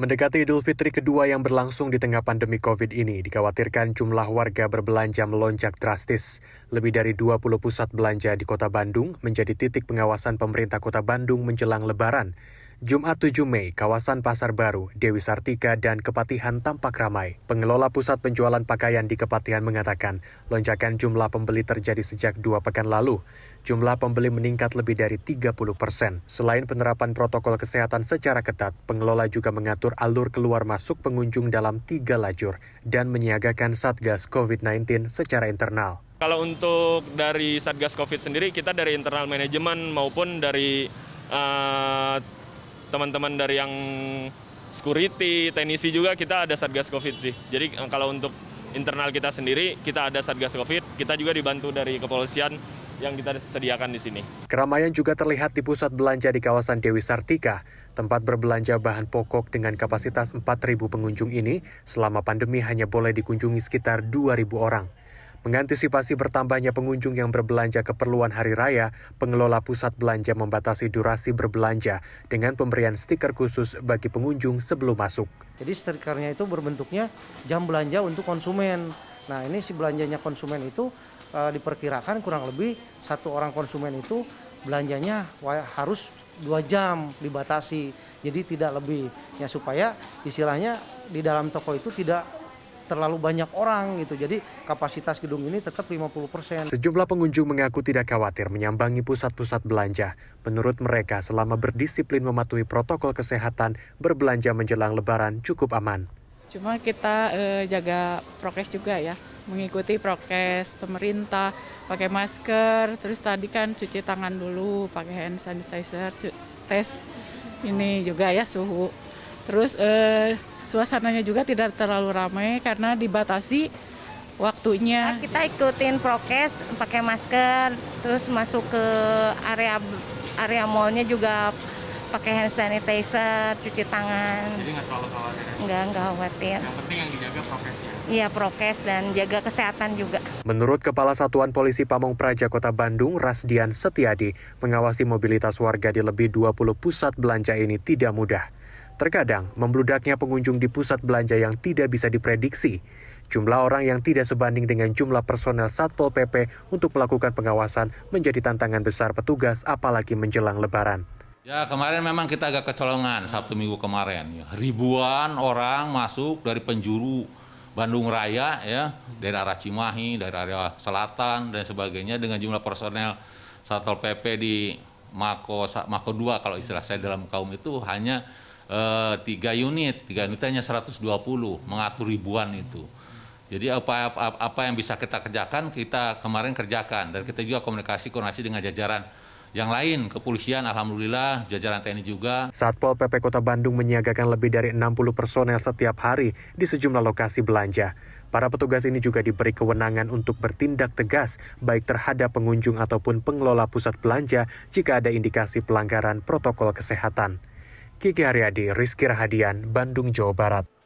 Mendekati Idul Fitri kedua yang berlangsung di tengah pandemi COVID ini, dikhawatirkan jumlah warga berbelanja melonjak drastis. Lebih dari 20 pusat belanja di kota Bandung menjadi titik pengawasan pemerintah kota Bandung menjelang lebaran. Jumat 7 Mei, kawasan Pasar Baru, Dewi Sartika, dan Kepatihan tampak ramai. Pengelola pusat penjualan pakaian di Kepatihan mengatakan, lonjakan jumlah pembeli terjadi sejak dua pekan lalu. Jumlah pembeli meningkat lebih dari 30 persen. Selain penerapan protokol kesehatan secara ketat, pengelola juga mengatur alur keluar masuk pengunjung dalam tiga lajur dan menyiagakan Satgas COVID-19 secara internal. Kalau untuk dari Satgas COVID sendiri, kita dari internal manajemen maupun dari uh, teman-teman dari yang security, teknisi juga kita ada Satgas Covid sih. Jadi eh, kalau untuk internal kita sendiri, kita ada Satgas Covid, kita juga dibantu dari kepolisian yang kita sediakan di sini. Keramaian juga terlihat di pusat belanja di kawasan Dewi Sartika. Tempat berbelanja bahan pokok dengan kapasitas 4.000 pengunjung ini selama pandemi hanya boleh dikunjungi sekitar 2.000 orang. Mengantisipasi bertambahnya pengunjung yang berbelanja keperluan hari raya, pengelola pusat belanja membatasi durasi berbelanja dengan pemberian stiker khusus bagi pengunjung sebelum masuk. Jadi stikernya itu berbentuknya jam belanja untuk konsumen. Nah ini si belanjanya konsumen itu e, diperkirakan kurang lebih satu orang konsumen itu belanjanya harus dua jam dibatasi. Jadi tidak lebih ya supaya istilahnya di dalam toko itu tidak terlalu banyak orang gitu. Jadi kapasitas gedung ini tetap 50%. Sejumlah pengunjung mengaku tidak khawatir menyambangi pusat-pusat belanja. Menurut mereka, selama berdisiplin mematuhi protokol kesehatan, berbelanja menjelang lebaran cukup aman. Cuma kita eh, jaga prokes juga ya, mengikuti prokes pemerintah, pakai masker, terus tadi kan cuci tangan dulu, pakai hand sanitizer, tes ini juga ya suhu. Terus eh, suasananya juga tidak terlalu ramai karena dibatasi waktunya. Nah, kita ikutin prokes, pakai masker, terus masuk ke area area mallnya juga pakai hand sanitizer, cuci tangan. Jadi nggak terlalu khawatir? Ya? Nggak, nggak khawatir. Yang penting yang dijaga prokesnya? Iya, prokes dan jaga kesehatan juga. Menurut Kepala Satuan Polisi Pamong Praja Kota Bandung, Rasdian Setiadi, mengawasi mobilitas warga di lebih 20 pusat belanja ini tidak mudah. Terkadang, membludaknya pengunjung di pusat belanja yang tidak bisa diprediksi. Jumlah orang yang tidak sebanding dengan jumlah personel Satpol PP untuk melakukan pengawasan menjadi tantangan besar petugas apalagi menjelang lebaran. Ya kemarin memang kita agak kecolongan Sabtu Minggu kemarin. Ya, ribuan orang masuk dari penjuru Bandung Raya ya, dari arah Cimahi, dari area selatan dan sebagainya dengan jumlah personel Satpol PP di Mako Mako 2 kalau istilah saya dalam kaum itu hanya Eh, tiga unit, tiga unit hanya 120, mengatur ribuan itu. Jadi apa, apa apa yang bisa kita kerjakan kita kemarin kerjakan dan kita juga komunikasi koordinasi dengan jajaran yang lain, kepolisian, alhamdulillah, jajaran TNI juga. Satpol PP Kota Bandung menyiagakan lebih dari 60 personel setiap hari di sejumlah lokasi belanja. Para petugas ini juga diberi kewenangan untuk bertindak tegas baik terhadap pengunjung ataupun pengelola pusat belanja jika ada indikasi pelanggaran protokol kesehatan. Kiki Haryadi, Rizky Rahadian, Bandung, Jawa Barat.